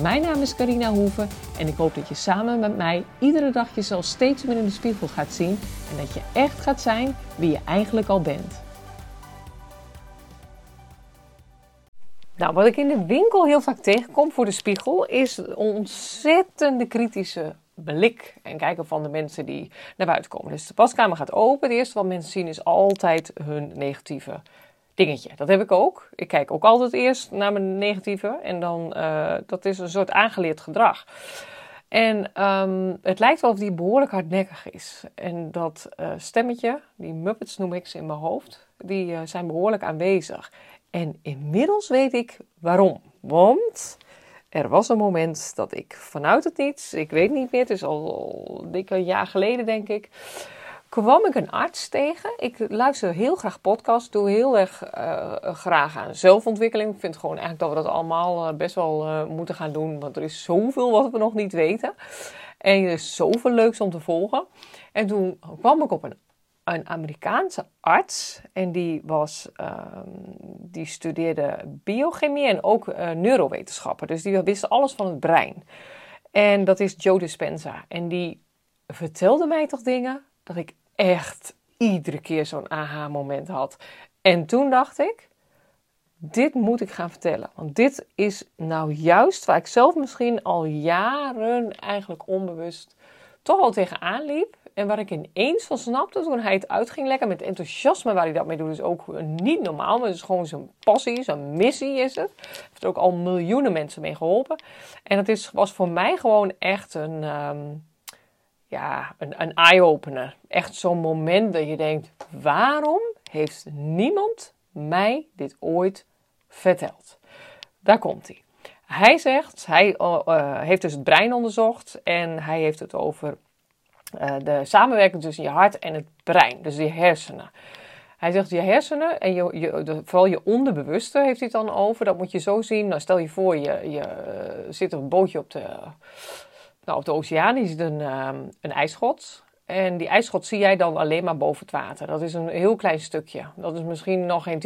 Mijn naam is Carina Hoeven en ik hoop dat je samen met mij iedere dag jezelf steeds meer in de spiegel gaat zien en dat je echt gaat zijn wie je eigenlijk al bent. Nou, wat ik in de winkel heel vaak tegenkom voor de spiegel is een ontzettende kritische blik en kijken van de mensen die naar buiten komen. Dus de paskamer gaat open. Het eerste wat mensen zien is altijd hun negatieve dingetje. Dat heb ik ook. Ik kijk ook altijd eerst naar mijn negatieve. En dan, uh, dat is een soort aangeleerd gedrag. En um, het lijkt wel of die behoorlijk hardnekkig is. En dat uh, stemmetje, die Muppets noem ik ze in mijn hoofd, die uh, zijn behoorlijk aanwezig. En inmiddels weet ik waarom. Want er was een moment dat ik vanuit het niets, ik weet niet meer, het is al, al dik een jaar geleden denk ik, kwam ik een arts tegen. Ik luister heel graag podcasts, doe heel erg uh, graag aan zelfontwikkeling. Ik vind gewoon eigenlijk dat we dat allemaal uh, best wel uh, moeten gaan doen, want er is zoveel wat we nog niet weten. En er is zoveel leuks om te volgen. En toen kwam ik op een, een Amerikaanse arts en die, was, ehm, die studeerde biochemie en ook neurowetenschappen. Dus die wist alles van het brein. En dat is Joe Dispenza. En die vertelde mij toch dingen dat ik echt iedere keer zo'n aha-moment had. En toen dacht ik, dit moet ik gaan vertellen. Want dit is nou juist waar ik zelf misschien al jaren eigenlijk onbewust toch al tegenaan liep. En waar ik ineens van snapte toen hij het uit ging lekker met enthousiasme waar hij dat mee doet. is ook niet normaal, maar het is gewoon zijn passie, zijn missie is het. Heeft er ook al miljoenen mensen mee geholpen. En het is, was voor mij gewoon echt een... Um, ja, een, een eye-opener. Echt zo'n moment dat je denkt: waarom heeft niemand mij dit ooit verteld? Daar komt hij. Hij zegt, hij uh, heeft dus het brein onderzocht en hij heeft het over uh, de samenwerking tussen je hart en het brein, dus je hersenen. Hij zegt je hersenen en je, je, vooral je onderbewuste heeft hij het dan over. Dat moet je zo zien. Nou, stel je voor, je, je zit op een bootje op de, nou, op de oceaan is het een, um, een ijsschot. En die ijsschot zie jij dan alleen maar boven het water. Dat is een heel klein stukje. Dat is misschien nog geen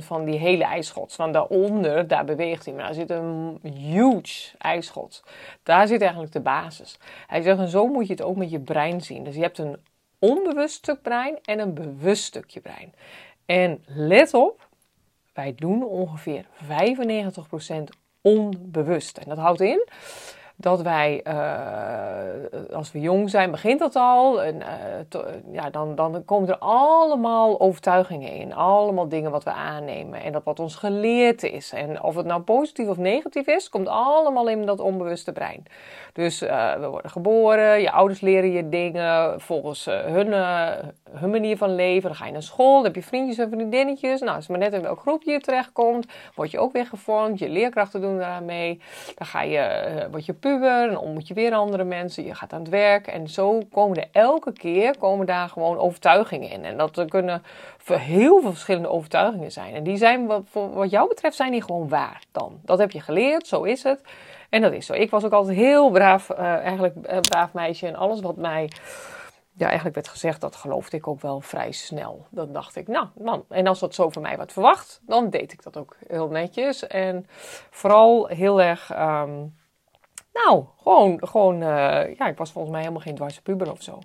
10% van die hele ijsschot. Want daaronder, daar beweegt hij. Maar daar zit een huge ijsschot. Daar zit eigenlijk de basis. Hij zegt, en zo moet je het ook met je brein zien. Dus je hebt een onbewust stuk brein en een bewust stukje brein. En let op, wij doen ongeveer 95% onbewust. En dat houdt in dat wij, uh, als we jong zijn, begint dat al. En, to, ja, dan, dan komen er allemaal overtuigingen in. Allemaal dingen wat we aannemen. En dat wat ons geleerd is. En of het nou positief of negatief is, komt allemaal in dat onbewuste brein. Dus uh, we worden geboren, je ouders leren je dingen volgens hun, hun manier van leven. Dan ga je naar school, dan heb je vriendjes en vriendinnetjes. Nou, als maar net in welk groepje je terechtkomt, word je ook weer gevormd. Je leerkrachten doen daarmee. Dan ga je, word je puber, dan ontmoet je weer andere mensen, je gaat aan het werk. En zo komen er elke keer komen daar gewoon overtuigingen in. En dat kunnen heel veel verschillende overtuigingen zijn. En die zijn, wat, wat jou betreft, zijn die gewoon waar dan. Dat heb je geleerd, zo is het. En dat is zo. Ik was ook altijd heel braaf, uh, eigenlijk uh, braaf meisje. En alles wat mij ja, eigenlijk werd gezegd, dat geloofde ik ook wel vrij snel. Dan dacht ik, nou, man, en als dat zo van mij werd verwacht, dan deed ik dat ook heel netjes. En vooral heel erg. Um, nou, gewoon, gewoon uh, ja, ik was volgens mij helemaal geen dwarse puber of zo.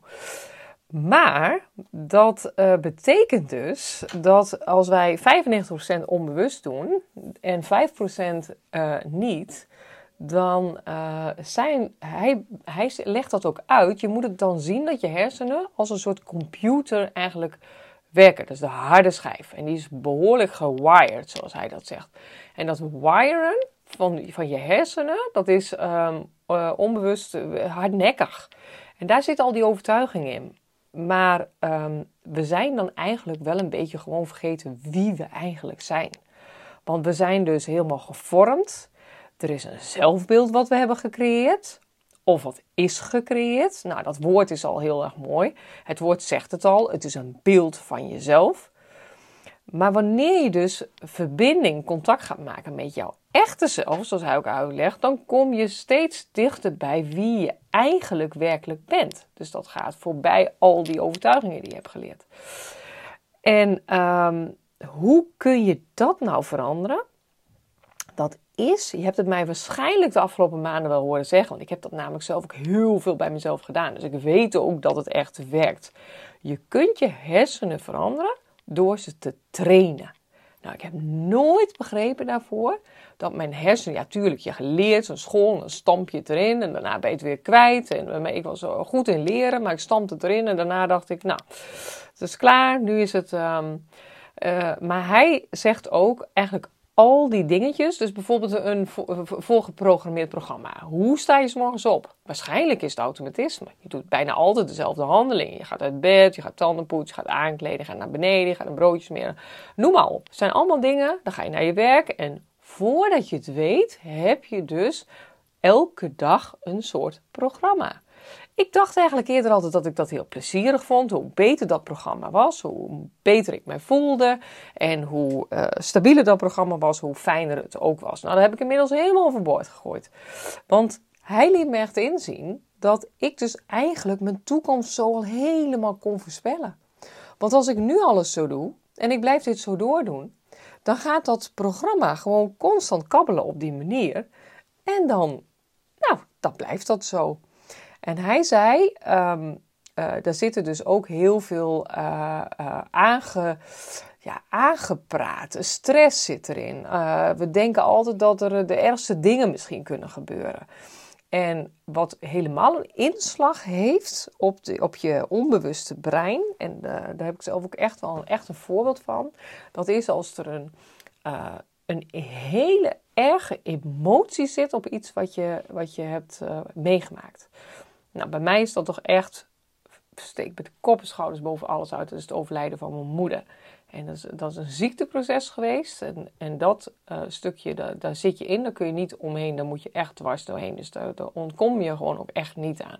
Maar dat uh, betekent dus dat als wij 95% onbewust doen en 5% uh, niet, dan uh, zijn, hij, hij legt dat ook uit. Je moet het dan zien dat je hersenen als een soort computer eigenlijk werken. Dat is de harde schijf. En die is behoorlijk gewired, zoals hij dat zegt. En dat wiren, van, van je hersenen, dat is um, uh, onbewust uh, hardnekkig. En daar zit al die overtuiging in. Maar um, we zijn dan eigenlijk wel een beetje gewoon vergeten wie we eigenlijk zijn. Want we zijn dus helemaal gevormd. Er is een zelfbeeld wat we hebben gecreëerd. of wat is gecreëerd. Nou, dat woord is al heel erg mooi. Het woord zegt het al, het is een beeld van jezelf. Maar wanneer je dus verbinding, contact gaat maken met jouw echte zelf, zoals hij ook uitlegt, dan kom je steeds dichter bij wie je eigenlijk werkelijk bent. Dus dat gaat voorbij al die overtuigingen die je hebt geleerd. En ehm, hoe kun je dat nou veranderen? Dat is, je hebt het mij waarschijnlijk de afgelopen maanden wel horen zeggen, want ik heb dat namelijk zelf ook heel veel bij mezelf gedaan. Dus ik weet ook dat het echt werkt. Je kunt je hersenen veranderen door ze te trainen. Nou, ik heb nooit begrepen daarvoor dat mijn hersenen, ja, tuurlijk, je geleerd, zo'n school, dan stamp je het erin en daarna ben je het weer kwijt. En ik was goed in leren, maar ik stampte het erin en daarna dacht ik, nou, het is klaar, nu is het. Um, uh, maar hij zegt ook eigenlijk al die dingetjes, dus bijvoorbeeld een voorgeprogrammeerd programma. Hoe sta je s morgens op? Waarschijnlijk is het automatisme. Je doet bijna altijd dezelfde handelingen. Je gaat uit bed, je gaat tanden poetsen, je gaat aankleden, je gaat naar beneden, je gaat een broodje smeren. Noem maar op. Het zijn allemaal dingen, dan ga je naar je werk en voordat je het weet, heb je dus elke dag een soort programma. Ik dacht eigenlijk eerder altijd dat ik dat heel plezierig vond. Hoe beter dat programma was, hoe beter ik mij voelde. En hoe uh, stabieler dat programma was, hoe fijner het ook was. Nou, dat heb ik inmiddels helemaal overboord gegooid. Want hij liet me echt inzien dat ik dus eigenlijk mijn toekomst zo al helemaal kon voorspellen. Want als ik nu alles zo doe en ik blijf dit zo doordoen, dan gaat dat programma gewoon constant kabbelen op die manier. En dan, nou, dan blijft dat zo. En hij zei, um, uh, daar zitten dus ook heel veel uh, uh, aange, ja, aangepraat. Stress zit erin. we denken altijd dat er de ergste dingen misschien kunnen gebeuren. En wat helemaal een inslag heeft op, de, op je onbewuste brein, en daar heb ik zelf ook echt wel een, echt een voorbeeld van, dat is als er een, een hele erge emotie zit op iets wat je, wat je hebt meegemaakt. Nou, bij mij is dat toch echt, steek met de kop en schouders boven alles uit. Dat is het overlijden van mijn moeder. En dat is, dat is een ziekteproces geweest. En, en dat uh, stukje, daar, daar, zit je in. Daar kun je niet omheen. Daar moet je echt dwars doorheen. Dus daar, ontkom je gewoon ook echt niet aan.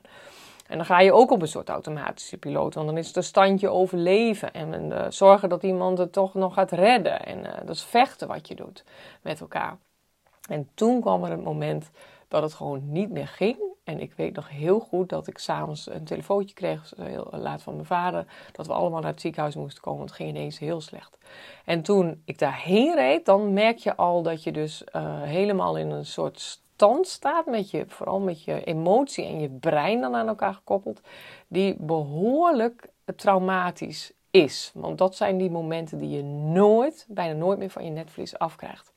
En dan ga je ook op een soort automatische piloot. Want dan is het een standje overleven. En uh, zorgen dat iemand het toch nog gaat redden. En uh, dat is vechten wat je doet met elkaar. En toen kwam er het moment dat het gewoon niet meer ging. En ik weet nog heel goed dat ik s'avonds een telefoontje kreeg, heel laat van mijn vader, dat we allemaal naar het ziekenhuis moesten komen. Het ging ineens heel slecht. En toen ik daarheen reed, dan merk je al dat je dus uh, helemaal in een soort stand staat, met je, vooral met je emotie en je brein dan aan elkaar gekoppeld, die behoorlijk traumatisch is. Want dat zijn die momenten die je nooit, bijna nooit meer van je netvlies afkrijgt.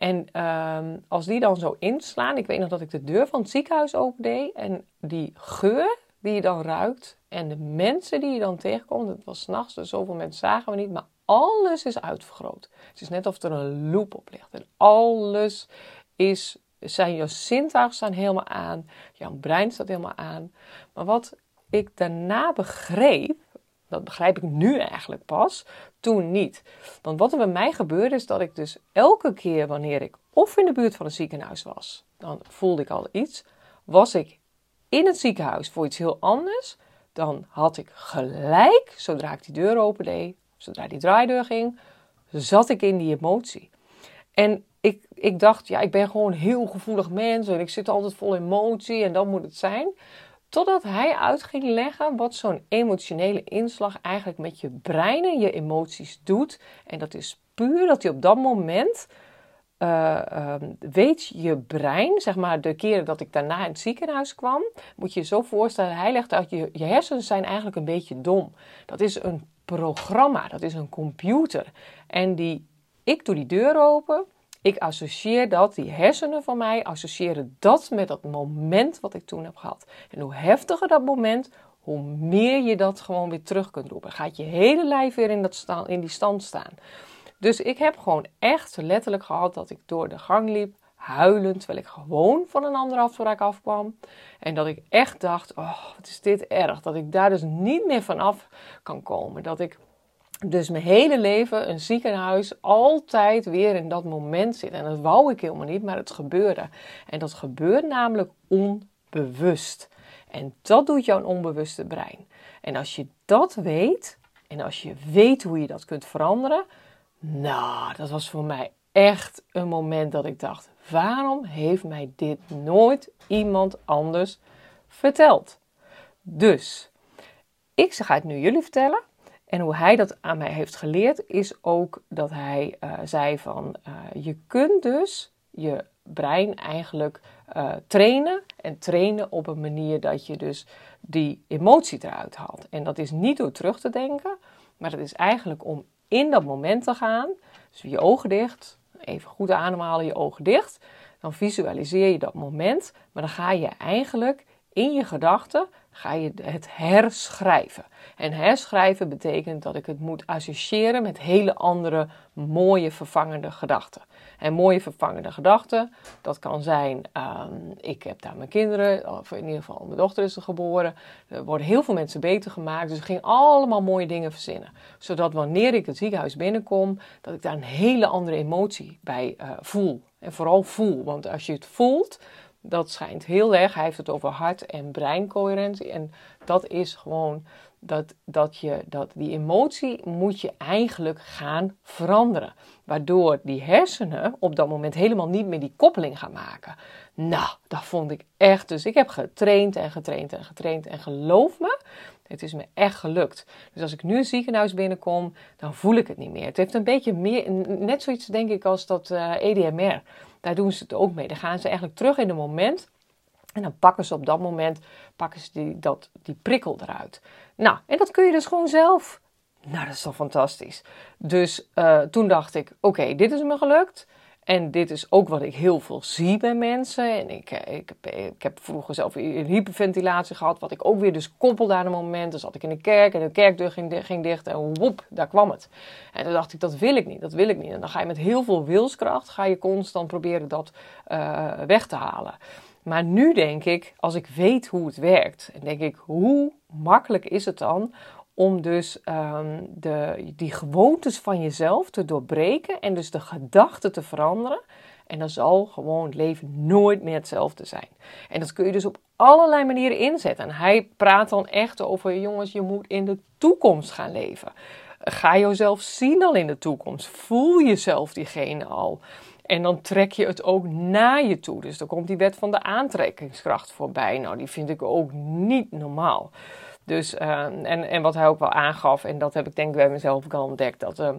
En uh, als die dan zo inslaan, ik weet nog dat ik de deur van het ziekenhuis opendeed en die geur die je dan ruikt en de mensen die je dan tegenkomt, het was s'nachts, dus zoveel mensen zagen we niet, maar alles is uitvergroot. Het is net of er een loop op ligt en alles is, zijn jouw zintuigen staan helemaal aan, jouw brein staat helemaal aan. Maar wat ik daarna begreep, dat begrijp ik nu eigenlijk pas, toen niet. Want wat er bij mij gebeurde is dat ik dus elke keer wanneer ik of in de buurt van een ziekenhuis was, dan voelde ik al iets. Was ik in het ziekenhuis voor iets heel anders, dan had ik gelijk, zodra ik die deur opende, zodra die draaideur ging, zat ik in die emotie. En ik, ik dacht, ja, ik ben gewoon een heel gevoelig mens en ik zit altijd vol emotie en dat moet het zijn. Totdat hij uit ging leggen wat zo'n emotionele inslag eigenlijk met je brein en je emoties doet. En dat is puur dat hij op dat moment uh, uh, weet je brein, zeg maar de keren dat ik daarna in het ziekenhuis kwam, moet je je zo voorstellen, hij legt uit, je, je hersenen zijn eigenlijk een beetje dom. Dat is een programma, dat is een computer. En die, ik doe die deur open, ik associeer dat, die hersenen van mij associëren dat met dat moment wat ik toen heb gehad. En hoe heftiger dat moment, hoe meer je dat gewoon weer terug kunt roepen. Gaat je hele lijf weer in, dat in die stand staan. Dus ik heb gewoon echt letterlijk gehad dat ik door de gang liep, huilend, terwijl ik gewoon van een andere afspraak afkwam. En dat ik echt dacht, oh, wat is dit erg. Dat ik daar dus niet meer vanaf kan komen. Dat ik dus mijn hele leven een ziekenhuis altijd weer in dat moment zit. En dat wou ik helemaal niet, maar het gebeurde. En dat gebeurt namelijk bewust. En dat doet jouw onbewuste brein. En als je dat weet, en als je weet hoe je dat kunt veranderen, nou, dat was voor mij echt een moment dat ik dacht: waarom heeft mij dit nooit iemand anders verteld? Dus, ik ga het nu jullie vertellen. En hoe hij dat aan mij heeft geleerd, is ook dat hij uh, zei van uh, je kunt dus je brein eigenlijk uh, trainen. En trainen op een manier dat je dus die emotie eruit haalt. En dat is niet door terug te denken, maar het is eigenlijk om in dat moment te gaan. Dus je ogen dicht, even goed ademhalen, je ogen dicht. Dan visualiseer je dat moment, maar dan ga je eigenlijk in je gedachten ga je het herschrijven. En herschrijven betekent dat ik het moet associëren met hele andere mooie vervangende gedachten. En mooie vervangende gedachten, dat kan zijn, um, ik heb daar mijn kinderen, of in ieder geval mijn dochter is er geboren. Er worden heel veel mensen beter gemaakt, dus ik ging allemaal mooie dingen verzinnen. Zodat wanneer ik het ziekenhuis binnenkom, dat ik daar een hele andere emotie bij uh, voel. En vooral voel, want als je het voelt, dat schijnt heel erg. Hij heeft het over hart- en breincoherentie. En dat is gewoon dat, dat je dat die emotie moet je eigenlijk gaan veranderen. Waardoor die hersenen op dat moment helemaal niet meer die koppeling gaan maken. Nou, dat vond ik echt. Dus ik heb getraind en getraind en getraind. En geloof me, het is me echt gelukt. Dus als ik nu een ziekenhuis binnenkom, dan voel ik het niet meer. Het heeft een beetje meer, net zoiets denk ik als dat uh, eh, EDMR. Daar doen ze het ook mee. Dan gaan ze eigenlijk terug in het moment. En dan pakken ze op dat moment pakken ze die, dat, die prikkel eruit. Nou, en dat kun je dus gewoon zelf. Nou, dat is toch fantastisch. Dus uh, toen dacht ik: oké, dit is me gelukt. En dit is ook wat ik heel veel zie bij mensen. En ik, eh, ik, heb, ik heb vroeger zelf een hyperventilatie gehad, wat ik ook weer dus koppelde aan een moment. Dan zat ik in de kerk en de kerkdeur ging, ging dicht en woep, daar kwam het. En toen dacht ik, dat wil ik niet, dat wil ik niet. En dan ga je met heel veel wilskracht, ga je constant proberen dat uh, weg te halen. Maar nu denk ik, als ik weet hoe het werkt, en denk ik, hoe makkelijk is het dan om dus um, de, die gewoontes van jezelf te doorbreken en dus de gedachten te veranderen. En dan zal gewoon het leven nooit meer hetzelfde zijn. En dat kun je dus op allerlei manieren inzetten. En hij praat dan echt over, jongens, je moet in de toekomst gaan leven. Ga jezelf zien al in de toekomst. Voel jezelf diegene al. En dan trek je het ook naar je toe. Dus dan komt die wet van de aantrekkingskracht voorbij. Nou, die vind ik ook niet normaal. Dus, uh, en, en wat hij ook wel aangaf, en dat heb ik denk ik bij mezelf ook al ontdekt, dat uh,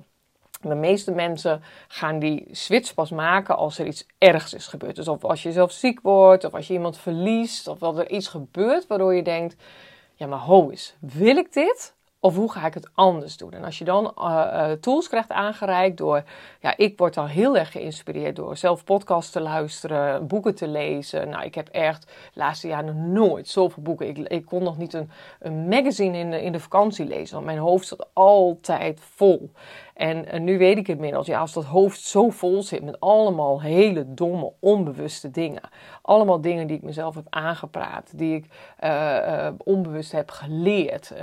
de meeste mensen gaan die switch pas maken als er iets ergs is gebeurd. Dus of als je zelf ziek wordt, of als je iemand verliest, of dat er iets gebeurt waardoor je denkt, ja maar ho is, wil ik dit? Of hoe ga ik het anders doen? En als je dan uh, tools krijgt aangereikt door, ja, ik word dan heel erg geïnspireerd door zelf podcasts te luisteren, boeken te lezen. Nou, ik heb echt de laatste jaren nooit zoveel boeken. Ik, ik kon nog niet een, een magazine in de, in de vakantie lezen, want mijn hoofd zat altijd vol. En, nu weet ik inmiddels, ja, als dat hoofd zo vol zit met allemaal hele domme, onbewuste dingen. Allemaal dingen die ik mezelf heb aangepraat, die ik uh, onbewust heb geleerd.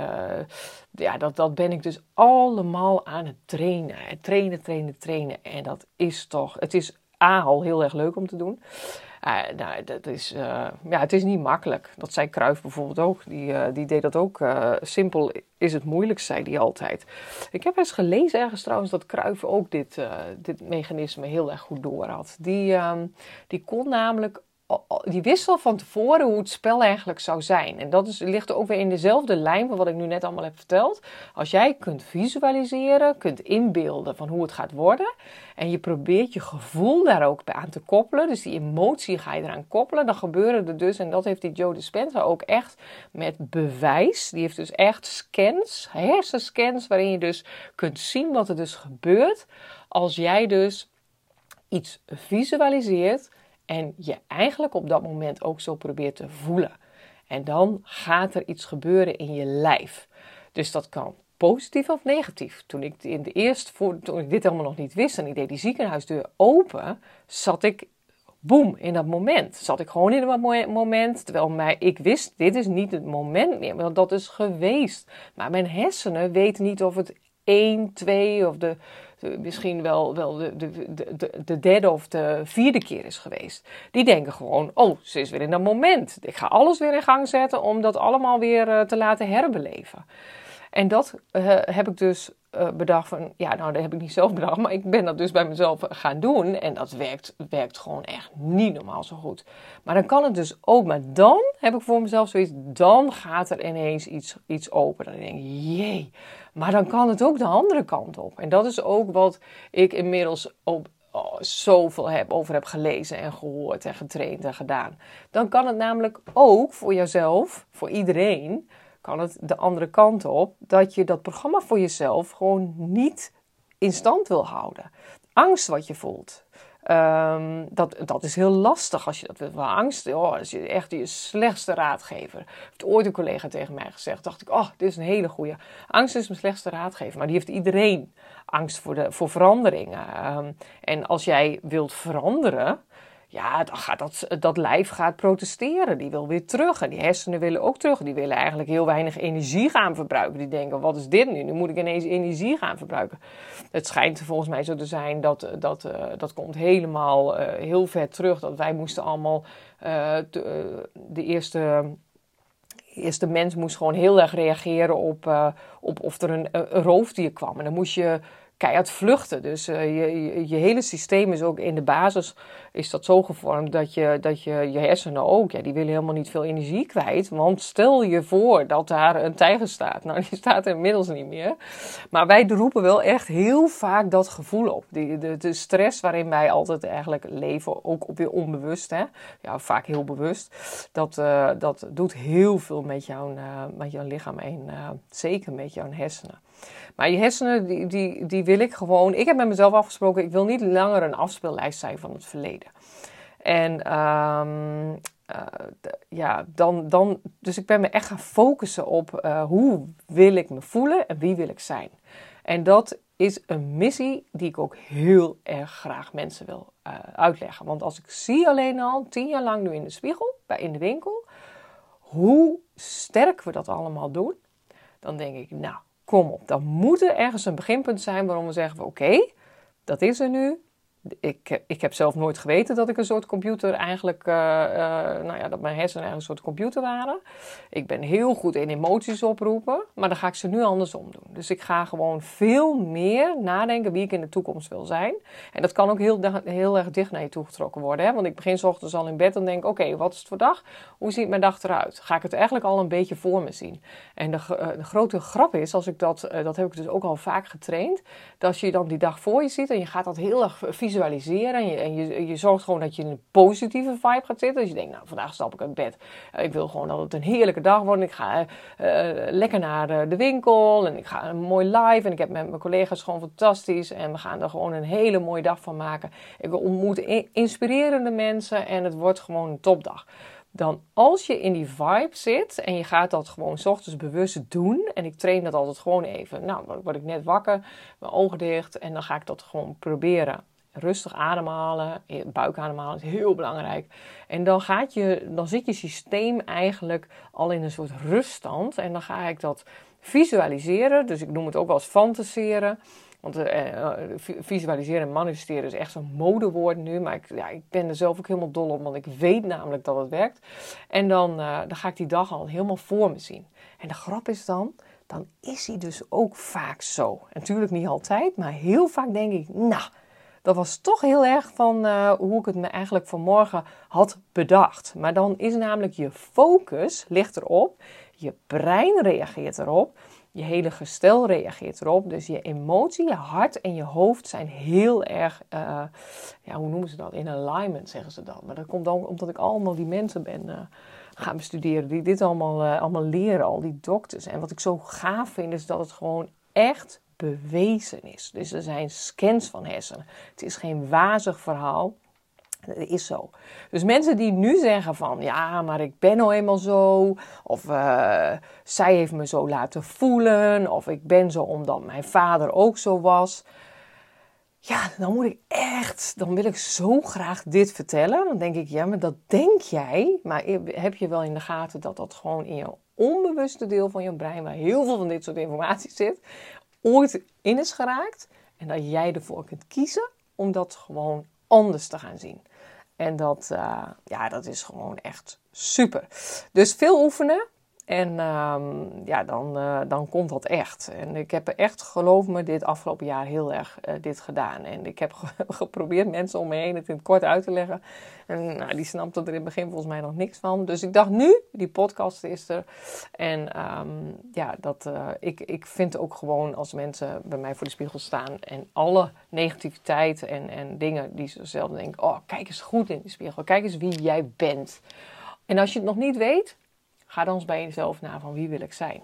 Ja, dat, dat ben ik dus allemaal aan het trainen. Trainen, trainen, trainen. En dat is toch, het is A, al heel erg leuk om te doen. Uh, nou, dat is, uh, ja, het is niet makkelijk. Dat zei Kruif bijvoorbeeld ook. Die, uh, die deed dat ook. simpel is het moeilijk, zei hij altijd. Ik heb eens gelezen ergens trouwens dat Kruif ook dit, dit mechanisme heel erg goed door had. Die, ehm, die kon namelijk die wist al van tevoren hoe het spel eigenlijk zou zijn. En dat is, ligt ook weer in dezelfde lijn van wat ik nu net allemaal heb verteld. Als jij kunt visualiseren, kunt inbeelden van hoe het gaat worden. En je probeert je gevoel daar ook bij aan te koppelen. Dus die emotie ga je eraan koppelen. Dan gebeuren er dus, en dat heeft die Joe Dispenza ook echt met bewijs. Die heeft dus echt scans, hersenscans, waarin je dus kunt zien wat er dus gebeurt. Als jij dus iets visualiseert en je eigenlijk op dat moment ook zo probeert te voelen. En dan gaat er iets gebeuren in je lijf. Dus dat kan positief of negatief. Toen ik, in de eerste, toen ik dit helemaal nog niet wist en ik deed die ziekenhuisdeur open, zat ik boem, in dat moment. Zat ik gewoon in dat moment, terwijl mij, ik wist, dit is niet het moment meer, want dat is geweest. Maar mijn hersenen weten niet of het 1, 2 of de misschien wel, wel de, de, de, de derde of de vierde keer is geweest. Die denken gewoon, oh, ze is weer in dat moment. Ik ga alles weer in gang zetten om dat allemaal weer te laten herbeleven. En dat heb ik dus uh, bedacht van, ja, nou, dat heb ik niet zelf bedacht, maar ik ben dat dus bij mezelf gaan doen. En dat werkt, werkt gewoon echt niet normaal zo goed. Maar dan kan het dus ook, maar dan heb ik voor mezelf zoiets, dan gaat er ineens iets, iets open. Dan denk ik, jee, maar dan kan het ook de andere kant op. En dat is ook wat ik inmiddels op, oh, zoveel heb, over heb gelezen en gehoord en getraind en gedaan. Dan kan het namelijk ook voor jezelf, voor iedereen, kan het de andere kant op dat je dat programma voor jezelf gewoon niet in stand wil houden. Angst wat je voelt. Um, dat, dat is heel lastig als je dat wil. Angst, oh, als je echt je slechtste raadgever. Heeft ooit een collega tegen mij gezegd. Dacht ik, oh, dit is een hele goede. Angst is mijn slechtste raadgever. Maar die heeft iedereen. Angst voor, de, voor veranderingen. Um, en als jij wilt veranderen, ja, dan dat, dat lijf gaat protesteren. Die wil weer terug. En die hersenen willen ook terug. Die willen eigenlijk heel weinig energie gaan verbruiken. Die denken, wat is dit nu? Nu moet ik ineens energie gaan verbruiken. Het schijnt volgens mij zo te zijn dat dat, uh, dat komt helemaal uh, heel ver terug. Dat wij moesten allemaal uh, de, eerste mens moest gewoon heel erg reageren op, op of er een, een, roofdier kwam. En dan moest je keihard vluchten. Dus uh, je, je, hele systeem is ook in de basis is dat zo gevormd dat je, dat je, je hersenen ook, ja, die willen helemaal niet veel energie kwijt. Want stel je voor dat daar een tijger staat. Nou, die staat er inmiddels niet meer. Maar wij roepen wel echt heel vaak dat gevoel op. Die, de, de stress waarin wij altijd eigenlijk leven, ook weer onbewust, hè. Ja, vaak heel bewust. Dat, uh, dat doet heel veel met jouw, uh, met jouw lichaam en zeker met jouw hersenen. Maar je hersenen, die, die, die wil ik gewoon. Ik heb met mezelf afgesproken, ik wil niet langer een afspeellijst zijn van het verleden. En um, uh, ja, dan, dan. Dus ik ben me echt gaan focussen op uh, hoe wil ik me voelen en wie wil ik zijn. En dat is een missie die ik ook heel erg graag mensen wil uh, uitleggen. Want als ik zie alleen al tien jaar lang nu in de spiegel, bij in de winkel, hoe sterk we dat allemaal doen, dan denk ik, nou, kom op. Dan moet er ergens een beginpunt zijn waarom we zeggen: oké, dat is er nu ik, ik heb zelf nooit geweten dat ik een soort computer eigenlijk, uh, uh, nou ja, dat mijn hersenen eigenlijk een soort computer waren. Ik ben heel goed in emoties oproepen, maar dan ga ik ze nu andersom doen. Dus ik ga gewoon veel meer nadenken wie ik in de toekomst wil zijn. En dat kan ook heel, heel erg dicht naar je toe getrokken worden. Hè? Want ik begin s ochtends al in bed en denk, oké, wat is het voor dag? Hoe ziet mijn dag eruit? Ga ik het eigenlijk al een beetje voor me zien? En de, de grote grap is, als ik dat, dat heb ik dus ook al vaak getraind, dat als je dan die dag voor je ziet en je gaat dat heel erg visualiseren. En je, en je, je zorgt gewoon dat je in een positieve vibe gaat zitten. Dus je denkt, nou, vandaag stap ik uit bed. Eh, ik wil gewoon dat het een heerlijke dag wordt. Ik ga uh, lekker naar de winkel. En ik ga een mooi live. En ik heb met mijn collega's gewoon fantastisch. En we gaan er gewoon een hele mooie dag van maken. Ik ontmoet inspirerende mensen. En het wordt gewoon een topdag dan als je in die vibe zit en je gaat dat gewoon s ochtends bewust doen. En ik train dat altijd gewoon even. Nou, word ik net wakker, mijn ogen dicht en dan ga ik dat gewoon proberen rustig ademhalen, buikademhalen is heel belangrijk. En dan, gaat je, dan zit je systeem eigenlijk al in een soort ruststand. En dan ga ik dat visualiseren. Dus ik noem het ook wel eens fantaseren. Want uh, visualiseren en manifesteren is echt zo'n modewoord nu. Maar ik, ja, ik ben er zelf ook helemaal dol op, want ik weet namelijk dat het werkt. En dan, uh, dan ga ik die dag al helemaal voor me zien. En de grap is dan, dan is hij dus ook vaak zo. Natuurlijk niet altijd, maar heel vaak denk ik, nou dat was toch heel erg van uh, hoe ik het me eigenlijk vanmorgen had bedacht. Maar dan is namelijk je focus ligt erop, je brein reageert erop, je hele gestel reageert erop. Dus je emotie, je hart en je hoofd zijn heel erg, uh, ja, hoe noemen ze dat? In alignment zeggen ze dan. Maar dat komt dan omdat ik allemaal die mensen ben uh, gaan bestuderen die dit allemaal, allemaal leren, al die dokters. En wat ik zo gaaf vind is dat het gewoon echt bewezen is. Dus er zijn scans van hersenen. Het is geen wazig verhaal. Dat is zo. Dus mensen die nu zeggen van ja, maar ik ben nou eenmaal zo, of uh, zij heeft me zo laten voelen, of ik ben zo omdat mijn vader ook zo was. Ja, dan moet ik echt, dan wil ik zo graag dit vertellen. Dan denk ik, ja, maar dat denk jij. Maar heb je wel in de gaten dat dat gewoon in je onbewuste deel van je brein, waar heel veel van dit soort informatie zit, ooit in is geraakt. En dat jij ervoor kunt kiezen om dat gewoon anders te gaan zien. En dat, uh, ja, dat is gewoon echt super. Dus veel oefenen. En ehm, ja, dan, uh, dan komt dat echt. En ik heb echt, geloof me, dit afgelopen jaar heel erg uh, dit gedaan. En ik heb geprobeerd mensen om me heen het in het kort uit te leggen. En nou, die snapte er in het begin volgens mij nog niks van. Dus ik dacht nu, die podcast is er. En um, ja, dat, uh, ik, ik vind ook gewoon als mensen bij mij voor de spiegel staan. En alle negativiteit en, en dingen die ze zelf denken. Oh, kijk eens goed in de spiegel. Kijk eens wie jij bent. En als je het nog niet weet, Ga dan eens bij jezelf na van wie wil ik zijn.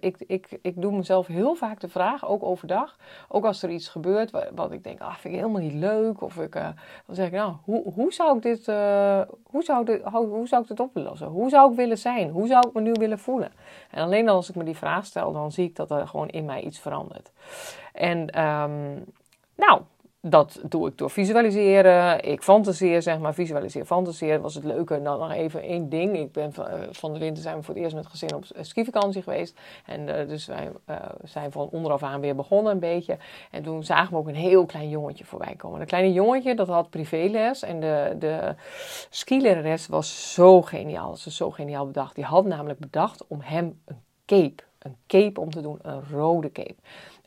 ik, ik, ik doe mezelf heel vaak de vraag, ook overdag. Ook als er iets gebeurt wat, ik denk, ah, vind ik helemaal niet leuk. Of ik, uh, dan zeg ik, nou, hoe, hoe, zou ik dit, uh, hoe, zou dit, hoe, zou ik dit op willen? Hoe zou ik willen zijn? Hoe zou ik me nu willen voelen? En alleen als ik me die vraag stel, dan zie ik dat er gewoon in mij iets verandert. En um, nou, dat doe ik door visualiseren. Ik fantaseer, zeg maar. Visualiseer, fantaseer was het leuke. En dan nog even één ding. Ik ben van, eh, de winter zijn we voor het eerst met gezin op skivakantie geweest. En uh, dus wij uh, zijn van onderaf aan weer begonnen een beetje. En toen zagen we ook een heel klein jongetje voorbij komen. Een kleine jongetje, dat had privéles. En de, de skilerares was zo geniaal. Ze zo geniaal bedacht. Die had namelijk bedacht om hem een cape. Een cape om te doen. Een rode cape.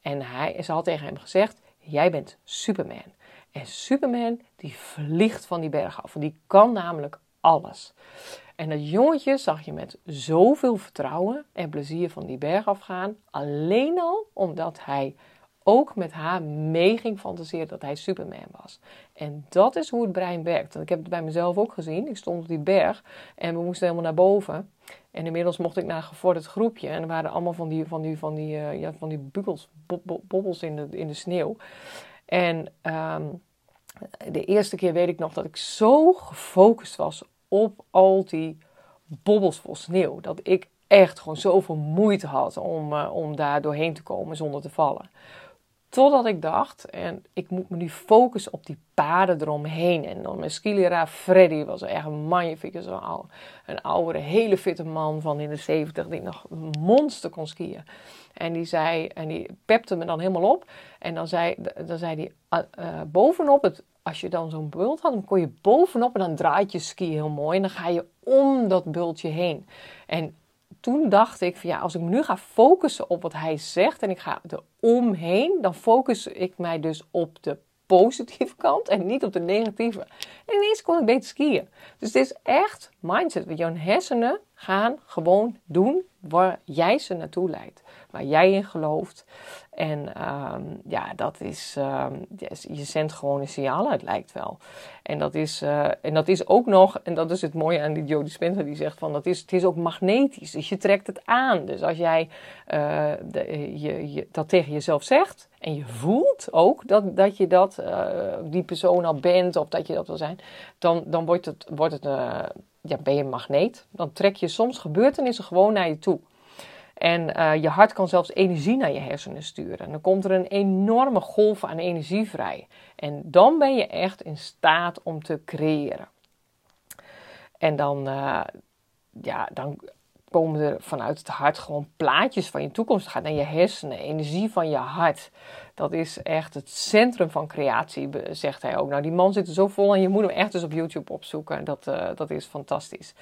En hij, ze had tegen hem gezegd Jij bent Superman. En Superman die vliegt van die berg af. Die kan namelijk alles. En dat jongetje zag je met zoveel vertrouwen en plezier van die berg afgaan. Alleen al omdat hij ook met haar mee ging fantaseren dat hij Superman was. En dat is hoe het brein werkt. Ik heb het bij mezelf ook gezien. Ik stond op die berg en we moesten helemaal naar boven. En inmiddels mocht ik naar een gevorderd groepje. En er waren allemaal van die, van die, van die, uh, ja, van die bubbels, bobbels in de, in de sneeuw. En um, de eerste keer weet ik nog dat ik zo gefocust was op al die bobbels vol sneeuw. Dat ik echt gewoon zoveel moeite had om, uh, om daar doorheen te komen zonder te vallen. Totdat ik dacht, en ik moet me nu focussen op die paden eromheen. En dan mijn skileraar Freddy was echt een magnifieke, zo oude, een oude, hele fitte man van in de 70 die nog monster kon skiën. En die zei, en die pepte me dan helemaal op. En dan zei, dan zei hij, uh, bovenop het, als je dan zo'n bult had, dan kon je bovenop en dan draait je ski heel mooi. En dan ga je om dat bultje heen. En toen dacht ik van ja, als ik nu ga focussen op wat hij zegt en ik ga er omheen, dan focus ik mij dus op de positieve kant en niet op de negatieve. En ineens kon ik beter skiën. Dus het is echt mindset. Want jouw hersenen gaan gewoon doen waar jij ze naartoe leidt. Waar jij in gelooft. En ehm, ja, dat is, um, je zendt gewoon een signaal uit, lijkt wel. En dat is, uh, en dat is ook nog, en dat is het mooie aan die Joe Dispenza, die zegt van, dat is, het is ook magnetisch. Dus je trekt het aan. Dus als jij de, je, dat tegen jezelf zegt, en je voelt ook dat, dat je dat, uh, die persoon al bent, of dat je dat wil zijn, dan, dan wordt het, wordt het ja, ben je een magneet. Dan trek je soms gebeurtenissen gewoon naar je toe. En uh, je hart kan zelfs energie naar je hersenen sturen. En dan komt er een enorme golf aan energie vrij. En dan ben je echt in staat om te creëren. En dan, uh, ja, dan komen er vanuit het hart gewoon plaatjes van je toekomst. Het gaat naar je hersenen, energie van je hart. Dat is echt het centrum van creatie, zegt hij ook. Nou, die man zit er zo vol en je moet hem echt eens op YouTube opzoeken. Dat, uh, dat is fantastisch.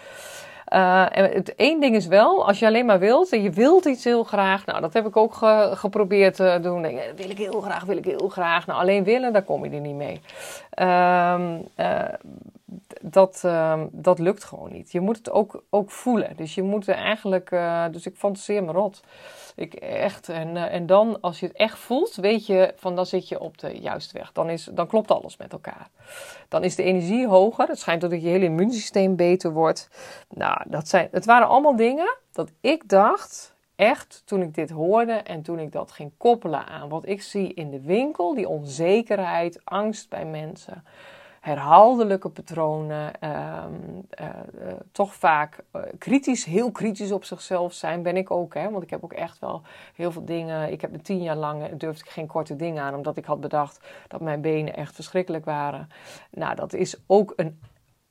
Uh, en het één ding is wel, als je alleen maar wilt en je wilt iets heel graag, nou dat heb ik ook ge, geprobeerd te doen. Wil ik heel graag, wil ik heel graag. Nou, alleen willen, daar kom je er niet mee. Uh, dat, uh, dat lukt gewoon niet. Je moet het ook, ook voelen. Dus je moet er eigenlijk, uh, dus ik fantaseer me rot. Ik echt, en, uh, en dan, als je het echt voelt, weet je van dan zit je op de juiste weg. Dan, is, dan klopt alles met elkaar. Dan is de energie hoger. Het schijnt dat je hele immuunsysteem beter wordt. Nou, dat zijn, het waren allemaal dingen dat ik dacht, echt toen ik dit hoorde en toen ik dat ging koppelen aan wat ik zie in de winkel, die onzekerheid, angst bij mensen herhaaldelijke patronen, uh, uh, toch vaak uh, kritisch, heel kritisch op zichzelf zijn, ben ik ook. Hè? Want ik heb ook echt wel heel veel dingen. Ik heb me tien jaar lang durfde ik geen korte dingen aan, omdat ik had bedacht dat mijn benen echt verschrikkelijk waren. Nou, dat is ook een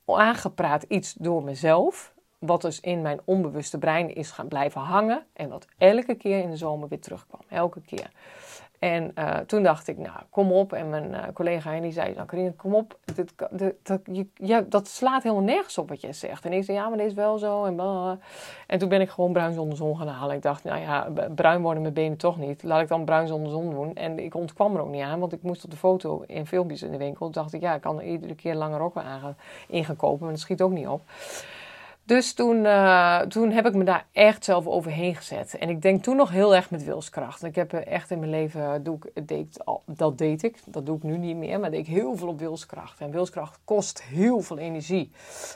aangepraat iets door mezelf. Wat dus in mijn onbewuste brein is gaan blijven hangen. En wat elke keer in de zomer weer terugkwam. Elke keer. En uh, toen dacht ik, nou, kom op. En mijn uh, collega en die zei, nou Karine, kom op. Dit, dat, je, dat slaat helemaal nergens op wat jij zegt. En ik zei, ja, maar dit is wel zo. En, en toen ben ik gewoon bruin zonder zon gaan halen. Ik dacht, nou ja, bruin worden mijn benen toch niet. Laat ik dan bruin zonder zon doen. En ik ontkwam er ook niet aan, want ik moest op de foto in filmpjes in de winkel. Toen dacht ik, ja, ik kan er iedere keer lange rokken aan kopen. Maar dat schiet ook niet op. Dus toen, uh, toen heb ik me daar echt zelf overheen gezet. En ik denk toen nog heel erg met wilskracht. Ik heb echt in mijn leven, doe ik, deed, dat deed ik, dat doe ik nu niet meer, maar deed ik heel veel op wilskracht. En wilskracht kost heel veel energie.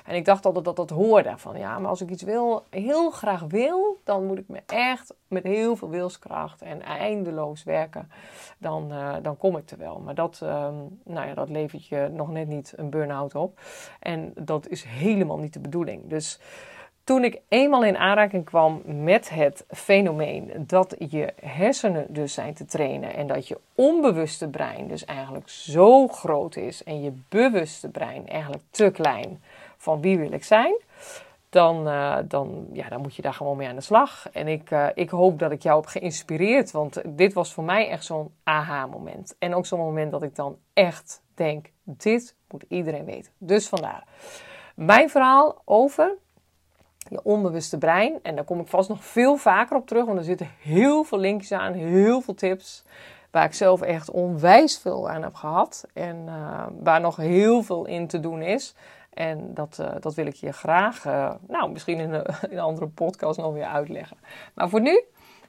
En ik dacht altijd dat dat hoorde. Van ja, maar als ik iets wil, heel graag wil, dan moet ik me echt met heel veel wilskracht en eindeloos werken. Dan, dan kom ik er wel. Maar dat, uh, nou ja, dat levert je nog net niet een burn-out op. En dat is helemaal niet de bedoeling. Dus toen ik eenmaal in aanraking kwam met het fenomeen dat je hersenen dus zijn te trainen en dat je onbewuste brein dus eigenlijk zo groot is en je bewuste brein eigenlijk te klein van wie wil ik zijn, dan, uh, dan, ja, dan moet je daar gewoon mee aan de slag. En ik, uh, ik hoop dat ik jou heb geïnspireerd, want dit was voor mij echt zo'n aha-moment. En ook zo'n moment dat ik dan echt denk, dit moet iedereen weten. Dus vandaar. Mijn verhaal over je onbewuste brein. En daar kom ik vast nog veel vaker op terug, want er zitten heel veel linkjes aan, heel veel tips. Waar ik zelf echt onwijs veel aan heb gehad. En uh, waar nog heel veel in te doen is. En dat, uh, dat wil ik je graag, uh, nou, misschien in een, in andere podcast nog weer uitleggen. Maar voor nu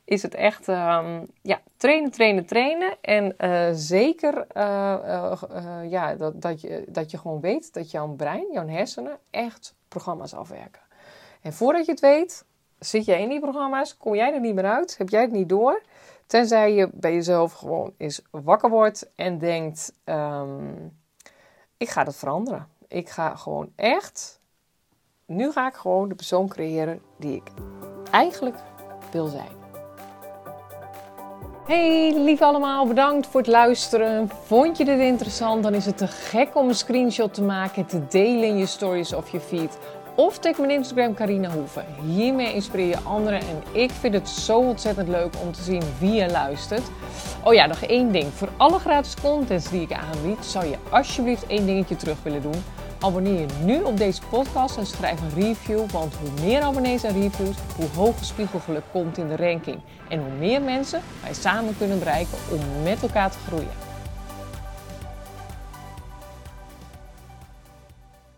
is het echt um, ja, trainen, trainen, trainen. En zeker ja, dat, dat, je, dat je gewoon weet dat jouw brein, jouw hersenen, echt programma's afwerken. En voordat je het weet, zit jij in die programma's, kom jij er niet meer uit, heb jij het niet door. Tenzij je bij jezelf gewoon eens wakker wordt en denkt: um, ik ga dat veranderen. Ik ga gewoon echt. Nu ga ik gewoon de persoon creëren die ik eigenlijk wil zijn. Hey lieve allemaal, bedankt voor het luisteren. Vond je dit interessant? Dan is het te gek om een screenshot te maken, te delen in je stories of je feed. Of tag mijn Instagram Carina Hoeven. Hiermee inspireer je anderen en ik vind het zo ontzettend leuk om te zien wie je luistert. Oh ja, nog één ding. Voor alle gratis contents die ik aanbied, zou je alsjeblieft één dingetje terug willen doen. Abonneer je nu op deze podcast en schrijf een review, want hoe meer abonnees en reviews, hoe hoger spiegelgeluk komt in de ranking. En hoe meer mensen wij samen kunnen bereiken om met elkaar te groeien.